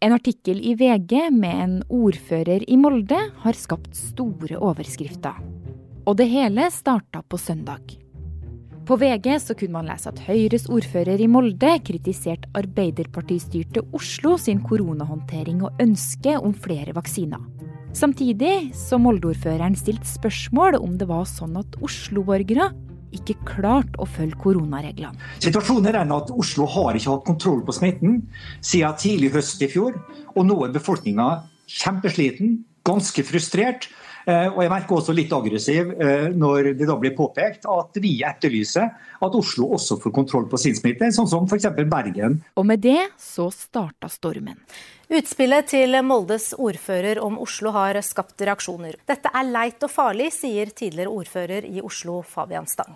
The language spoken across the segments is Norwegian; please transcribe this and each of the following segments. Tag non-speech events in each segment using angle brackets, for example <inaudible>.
En artikkel i VG med en ordfører i Molde har skapt store overskrifter. Og det hele starta på søndag. På VG så kunne man lese at Høyres ordfører i Molde kritiserte Arbeiderpartistyrte Oslo sin koronahåndtering og ønske om flere vaksiner. Samtidig så Molde-ordføreren stilte spørsmål om det var sånn at Oslo-borgere ikke klart å følge koronareglene. Situasjonen er den at Oslo har ikke hatt kontroll på smitten siden tidlig høst i fjor. Og nå er befolkninga kjempesliten, ganske frustrert. Eh, og jeg merker også litt aggressiv eh, når det da blir påpekt at vi etterlyser at Oslo også får kontroll på sin smitte, sånn som f.eks. Bergen. Og med det så starta stormen. Utspillet til Moldes ordfører om Oslo har skapt reaksjoner. Dette er leit og farlig, sier tidligere ordfører i Oslo Fabian Stang.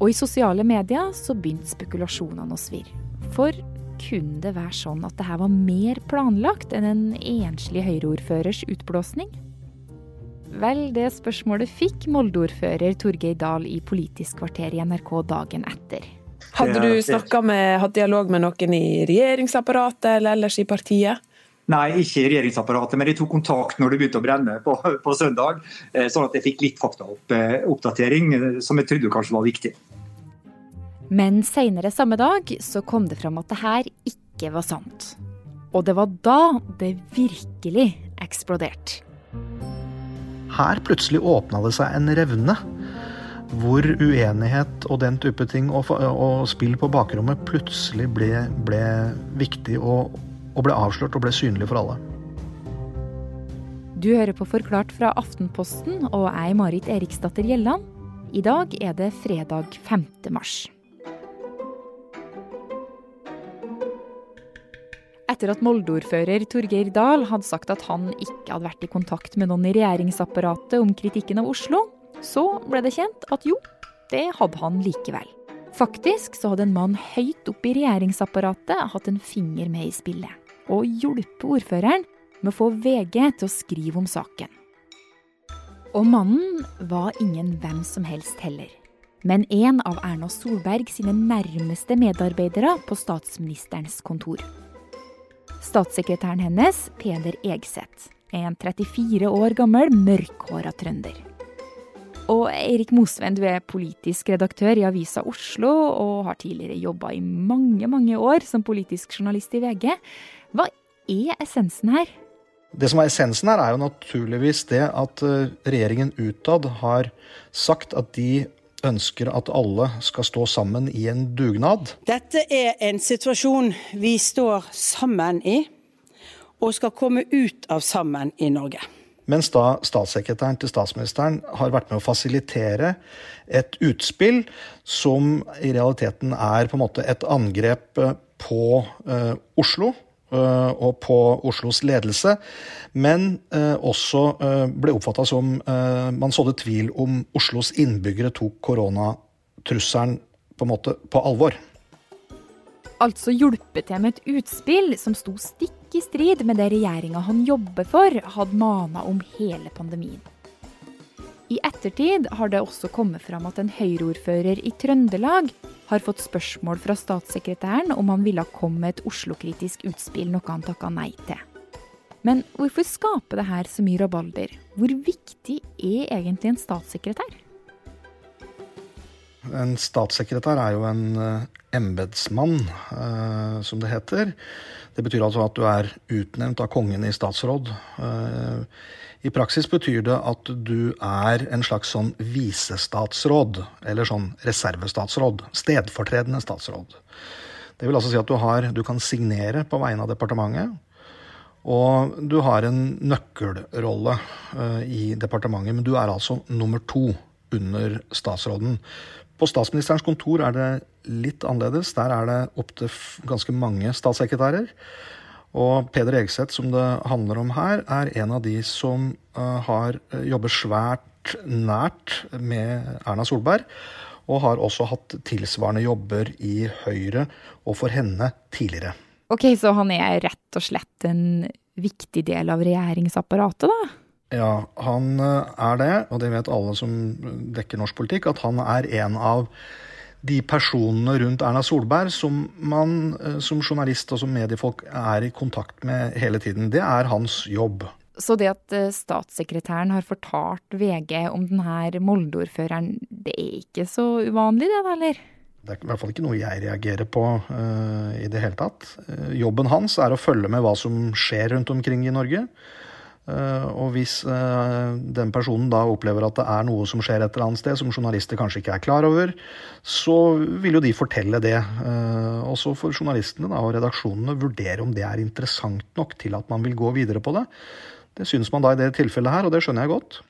Og i sosiale medier så begynte spekulasjonene å svirre. For kunne det være sånn at det her var mer planlagt enn en enslig Høyre-ordførers utblåsning? Vel, det spørsmålet fikk Molde-ordfører Torgeir Dahl i Politisk kvarter i NRK dagen etter. Hadde du snakka med, hatt dialog med noen i regjeringsapparatet eller ellers i partiet? Nei, ikke i regjeringsapparatet, men jeg tok kontakt når det begynte å brenne på, på søndag. Eh, sånn at jeg fikk litt faktaoppdatering, eh, som jeg trodde kanskje var viktig. Men seinere samme dag så kom det fram at det her ikke var sant. Og det var da det virkelig eksploderte. Her plutselig åpna det seg en revne. Hvor uenighet og den type ting og, og spill på bakrommet plutselig ble, ble viktig og, og, ble avslørt og ble synlig for alle. Du hører på Forklart fra Aftenposten, og er Marit Eriksdatter Gjelland. I dag er det fredag 5. mars. Etter at Molde-ordfører Torgeir Dahl hadde sagt at han ikke hadde vært i kontakt med noen i regjeringsapparatet om kritikken av Oslo, så ble det kjent at jo, det hadde han likevel. Faktisk så hadde en mann høyt oppe i regjeringsapparatet hatt en finger med i spillet, og hjulpet ordføreren med å få VG til å skrive om saken. Og mannen var ingen hvem som helst heller, men en av Erna Solberg sine nærmeste medarbeidere på statsministerens kontor. Statssekretæren hennes, Peder Egseth, en 34 år gammel, mørkhåra trønder. Og Eirik Mosveen, du er politisk redaktør i Avisa Oslo og har tidligere jobba i mange, mange år som politisk journalist i VG. Hva er essensen her? Det som er essensen her, er jo naturligvis det at eh, regjeringen utad har sagt at de ønsker at alle skal stå sammen i en dugnad. Dette er en situasjon vi står sammen i, og skal komme ut av sammen i Norge. Mens da statssekretæren til statsministeren har vært med å fasilitere et utspill som i realiteten er på en måte et angrep på uh, Oslo Eh, og på Oslos ledelse, men eh, også eh, ble oppfatta som man sådde tvil om Oslos innbyggere tok koronatrusselen på, en måte på alvor. Altså hjulpet til med et utspill som sto stikk i strid med det regjeringa han jobber for, hadde mana om hele pandemien. I ettertid har det også kommet fram at en Høyre-ordfører i Trøndelag har fått spørsmål fra statssekretæren om han ville komme med et Oslo-kritisk utspill, noe han takka nei til. Men hvorfor skaper det her så mye rabalder? Hvor viktig er egentlig en statssekretær? En statssekretær er jo en uh, embetsmann, uh, som det heter. Det betyr altså at du er utnevnt av kongen i statsråd. Uh, i praksis betyr det at du er en slags sånn visestatsråd, eller sånn reservestatsråd. Stedfortredende statsråd. Det vil altså si at du, har, du kan signere på vegne av departementet. Og du har en nøkkelrolle i departementet, men du er altså nummer to under statsråden. På statsministerens kontor er det litt annerledes. Der er det opptil ganske mange statssekretærer. Og Peder Egseth, som det handler om her, er en av de som uh, har eh, jobber svært nært med Erna Solberg. Og har også hatt tilsvarende jobber i Høyre og for henne tidligere. Ok, Så han er rett og slett en viktig del av regjeringsapparatet, da? Ja, han eh, er det, og det vet alle som dekker norsk politikk, at han er en av de personene rundt Erna Solberg som man eh, som journalist og som mediefolk er i kontakt med hele tiden. Det er hans jobb. Så det at eh, statssekretæren har fortalt VG om denne Molde-ordføreren, det er ikke så uvanlig det, da, eller? Det er i hvert fall ikke noe jeg reagerer på uh, i det hele tatt. Jobben hans er å følge med hva som skjer rundt omkring i Norge. Eh, og hvis eh, den personen da opplever at det er noe som skjer et eller annet sted som journalister kanskje ikke er klar over, så vil jo de fortelle det. Eh, og så får journalistene og redaksjonene vurdere om det er interessant nok til at man vil gå videre på det. Det syns man da i det tilfellet her, og det skjønner jeg godt.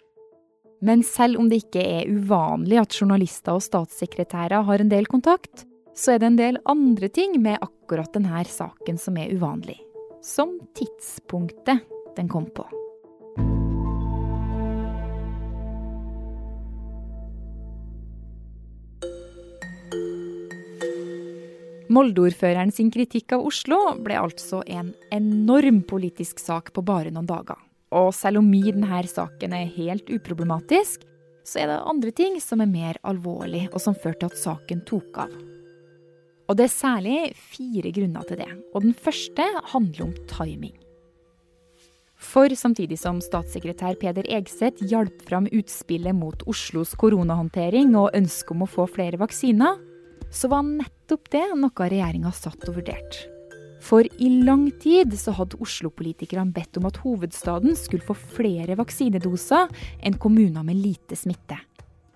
Men selv om det ikke er uvanlig at journalister og statssekretærer har en del kontakt, så er det en del andre ting med akkurat denne saken som er uvanlig. Som tidspunktet den kom på. Molde-ordføreren sin kritikk av Oslo ble altså en enorm politisk sak på bare noen dager. Og selv om i denne saken er helt uproblematisk, så er det andre ting som er mer alvorlig, og som førte til at saken tok av. Og det er særlig fire grunner til det. Og den første handler om timing. For samtidig som statssekretær Peder Egseth hjalp fram utspillet mot Oslos koronahåndtering og ønsket om å få flere vaksiner, så var nettopp det noe regjeringa satt og vurderte. For i lang tid så hadde Oslo-politikerne bedt om at hovedstaden skulle få flere vaksinedoser enn kommuner med lite smitte.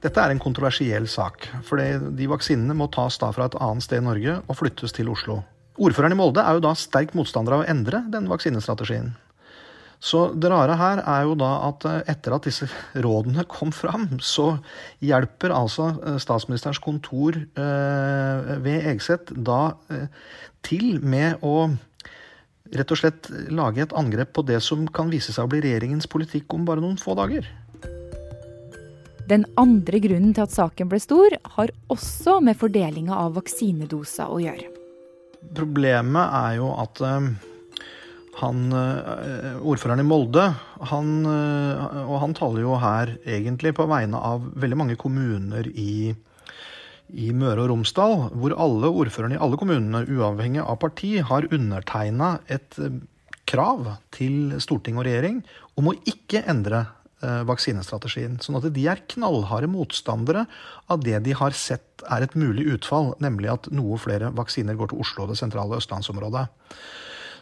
Dette er en kontroversiell sak, for de vaksinene må tas da fra et annet sted i Norge og flyttes til Oslo. Ordføreren i Molde er jo da sterk motstander av å endre den vaksinestrategien. Så det rare her er jo da at eh, etter at disse rådene <laughs> kom fram, så hjelper altså eh, statsministerens kontor eh, ved Egseth da til med å rett og slett lage et angrep på det som kan vise seg å bli regjeringens politikk om bare noen få dager. Den andre grunnen til at saken ble stor, har også med fordelinga av vaksinedoser å gjøre. Problemet er jo at han, eh, ordføreren i Molde, han, eh, og han taler jo her egentlig på vegne av veldig mange kommuner i, i Møre og Romsdal, hvor alle ordførerne i alle kommunene, uavhengig av parti, har undertegna et eh, krav til storting og regjering om å ikke endre vaksinestrategien. Sånn at de er knallharde motstandere av det de har sett er et mulig utfall, nemlig at noe flere vaksiner går til Oslo og det sentrale østlandsområdet.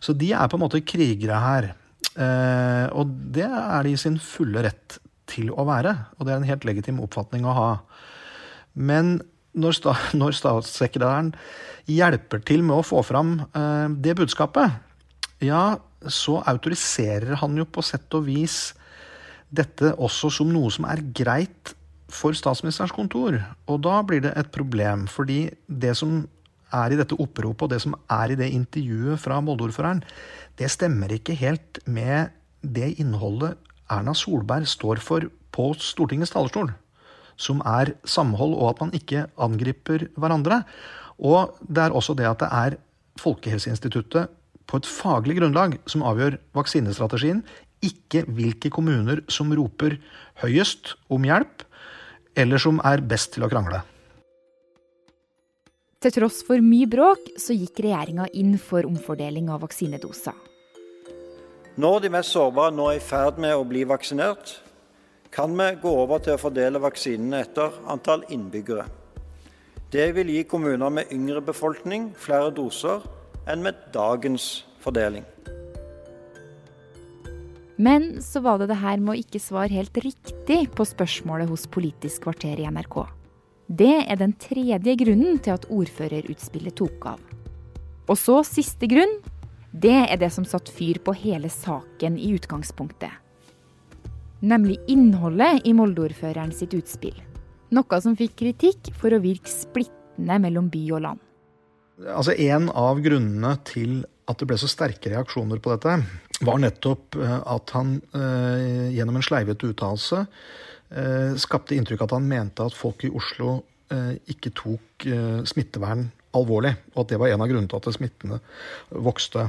Så de er på en måte krigere her. Eh, og det er de i sin fulle rett til å være. Og det er en helt legitim oppfatning å ha. Men når, sta, <laughs> når statssekretæren hjelper til med å få fram eh, det budskapet, ja, så autoriserer han jo på sett og vis dette også som noe som er greit for statsministerens kontor. Og da blir det et problem, fordi det som er i dette oppropet og det som er i det intervjuet fra Molde-ordføreren, det stemmer ikke helt med det innholdet Erna Solberg står for på Stortingets talerstol. Som er samhold og at man ikke angriper hverandre. Og det er også det at det er Folkehelseinstituttet på et faglig grunnlag som avgjør vaksinestrategien, ikke hvilke kommuner som roper høyest om hjelp, eller som er best til å krangle. Til tross for mye bråk, så gikk regjeringa inn for omfordeling av vaksinedoser. Når de mest sårbare nå er i ferd med å bli vaksinert, kan vi gå over til å fordele vaksinene etter antall innbyggere. Det vil gi kommuner med yngre befolkning flere doser enn med dagens fordeling. Men så var det det her med å ikke svare helt riktig på spørsmålet hos Politisk kvarter i NRK. Det er den tredje grunnen til at ordførerutspillet tok av. Og så siste grunn. Det er det som satte fyr på hele saken i utgangspunktet. Nemlig innholdet i Molde-ordføreren sitt utspill. Noe som fikk kritikk for å virke splittende mellom by og land. Altså En av grunnene til at det ble så sterke reaksjoner på dette, var nettopp eh, at han eh, gjennom en sleivete uttalelse skapte inntrykk av at han mente at folk i Oslo eh, ikke tok eh, smittevern alvorlig, og at det var en av grunnene til at smittene vokste.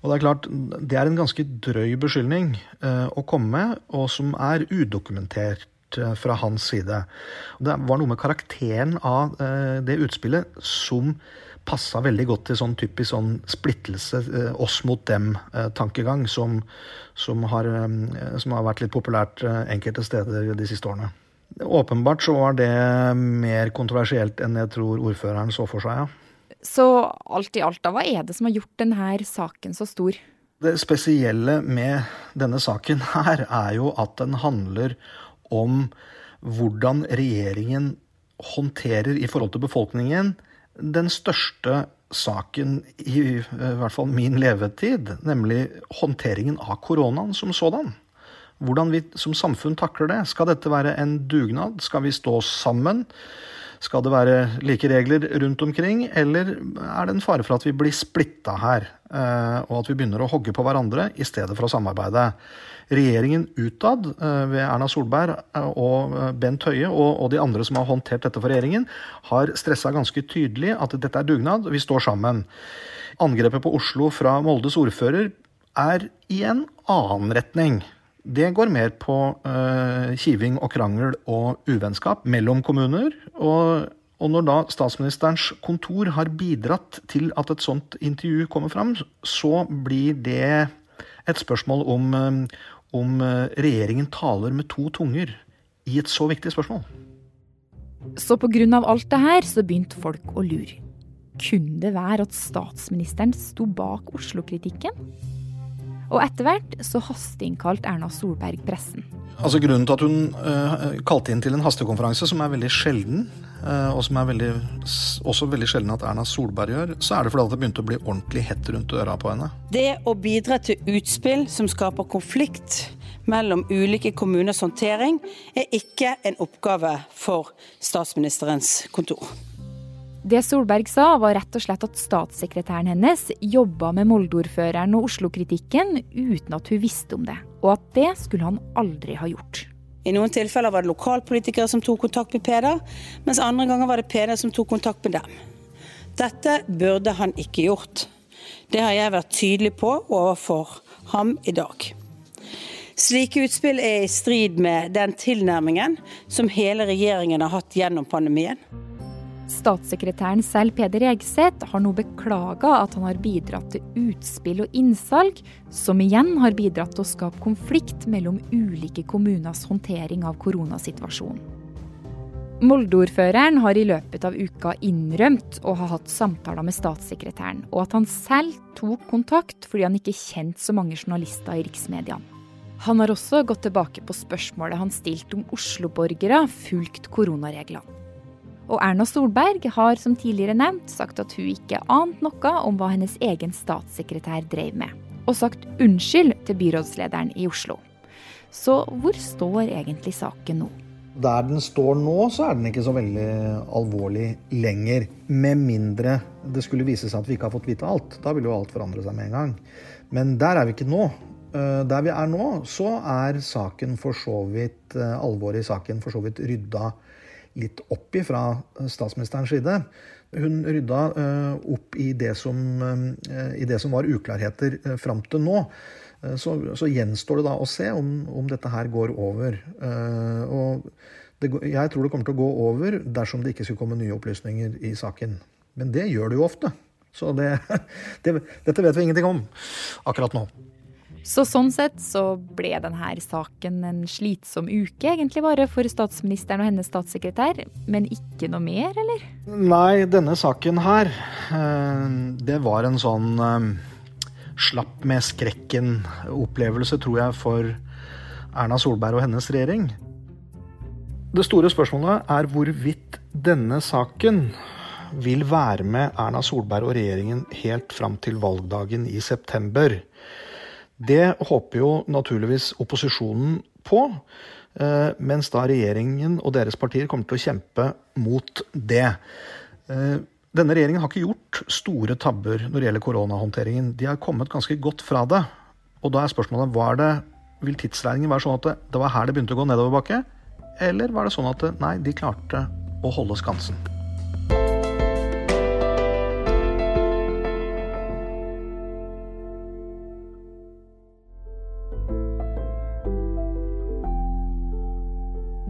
Og Det er klart, det er en ganske drøy beskyldning å komme med, og som er udokumentert. fra hans side. Det var noe med karakteren av det utspillet som passa veldig godt til sånn typisk sånn splittelse, oss mot dem-tankegang, som, som, har, som har vært litt populært enkelte steder de siste årene. Åpenbart så var det mer kontroversielt enn jeg tror ordføreren så for seg, ja. Så alt i alt, da, hva er det som har gjort denne saken så stor? Det spesielle med denne saken her er jo at den handler om hvordan regjeringen håndterer i forhold til befolkningen den største saken i, i hvert fall min levetid, nemlig håndteringen av koronaen som sådan hvordan vi som samfunn takler det. Skal dette være en dugnad? Skal vi stå sammen? Skal det være like regler rundt omkring, eller er det en fare for at vi blir splitta her, eh, og at vi begynner å hogge på hverandre i stedet for å samarbeide? Regjeringen utad, eh, ved Erna Solberg eh, og Bent Høie og de andre som har håndtert dette for regjeringen, har stressa ganske tydelig at dette er dugnad, vi står sammen. Angrepet på Oslo fra Moldes ordfører er i en annen retning det går mer på uh, kiving og krangel og uvennskap mellom kommuner. Og, og, når da statsministerens kontor har bidratt til at et sånt intervju kommer fram, så blir det et spørsmål om, uh, om uh, regjeringen taler med to tunger i et så viktig spørsmål. Så pga. alt det her, så begynte folk å lure. Kunne det være at statsministeren sto bak Oslo-kritikken? Og etter hvert så hasteinnkalt Erna Solberg pressen. Altså Grunnen til at hun uh, kalte inn til en hastekonferanse, som er veldig sjelden, uh, og som er veldig, også veldig sjelden at Erna Solberg gjør, så er det fordi at det begynte å bli ordentlig hett rundt øra på henne. Det å bidra til utspill som skaper konflikt mellom ulike kommuners håndtering, er ikke en oppgave for statsministerens kontor. Det Solberg sa, var rett og slett at statssekretæren hennes jobba med Molde-ordføreren og Oslo-kritikken uten at hun visste om det, og at det skulle han aldri ha gjort. I noen tilfeller var det lokalpolitikere som tok kontakt med Peder, mens andre ganger var det Peder som tok kontakt med dem. Dette burde han ikke gjort. Det har jeg vært tydelig på overfor ham i dag. Slike utspill er i strid med den tilnærmingen som hele regjeringen har hatt gjennom pandemien. Statssekretæren selv, Peder Egseth, har nå beklaga at han har bidratt til utspill og innsalg, som igjen har bidratt til å skape konflikt mellom ulike kommuners håndtering av koronasituasjonen. Molde-ordføreren har i løpet av uka innrømt å ha hatt samtaler med statssekretæren, og at han selv tok kontakt fordi han ikke kjente så mange journalister i riksmediene. Han har også gått tilbake på spørsmålet han stilte om Oslo-borgere fulgt koronareglene. Og Erna Solberg har som tidligere nevnt sagt at hun ikke ante noe om hva hennes egen statssekretær drev med, og sagt unnskyld til byrådslederen i Oslo. Så hvor står egentlig saken nå? Der den står nå, så er den ikke så veldig alvorlig lenger. Med mindre det skulle vise seg at vi ikke har fått vite alt. Da vil jo alt forandre seg med en gang. Men der er vi ikke nå. Eh, der vi er nå, så er saken for så vidt, eh, alvoret i saken for så vidt rydda litt opp i fra eh, statsministerens side. Hun rydda eh, opp i det som, eh, i det som var uklarheter fram til nå. Så, så, gjenstår det da å se om, om dette her går over. Og det, jeg tror det kommer til å gå over dersom det ikke skulle komme nye opplysninger i saken. Men det gjør det jo ofte. Så det, <laughs> det, dette vet vi ingenting om akkurat nå. Så sånn sett så ble denne saken en slitsom uke, egentlig bare for statsministeren og hennes statssekretær. Men ikke noe mer, eller? Nei, denne saken her, eh, det var en sånn eh, slapp med skrekken-opplevelse, tror jeg, for Erna Solberg og hennes regjering. Det store spørsmålet er hvorvidt denne saken vil være med Erna Solberg og regjeringen helt fram til valgdagen i september. Det håper jo naturligvis opposisjonen på, eh, mens da regjeringen og deres partier kommer til å kjempe mot det. Eh, denne regjeringen har ikke gjort store tabber når det gjelder koronahåndteringen. De har kommet ganske godt fra det. Og da er spørsmålet var det, vil tidsregningen være sånn at det, det var her det begynte å gå nedoverbakke? Eller var det sånn at nei, de klarte å holde skansen?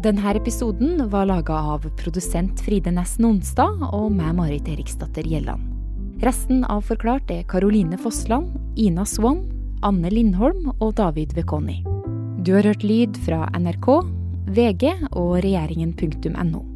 Denne episoden var laga av produsent Fride Næss Onsdag og meg, Marit Eriksdatter Gjelland. Resten av Forklart er Karoline Fossland, Ina Swann, Anne Lindholm og David Vekoni. Du har hørt lyd fra NRK, VG og regjeringen.no.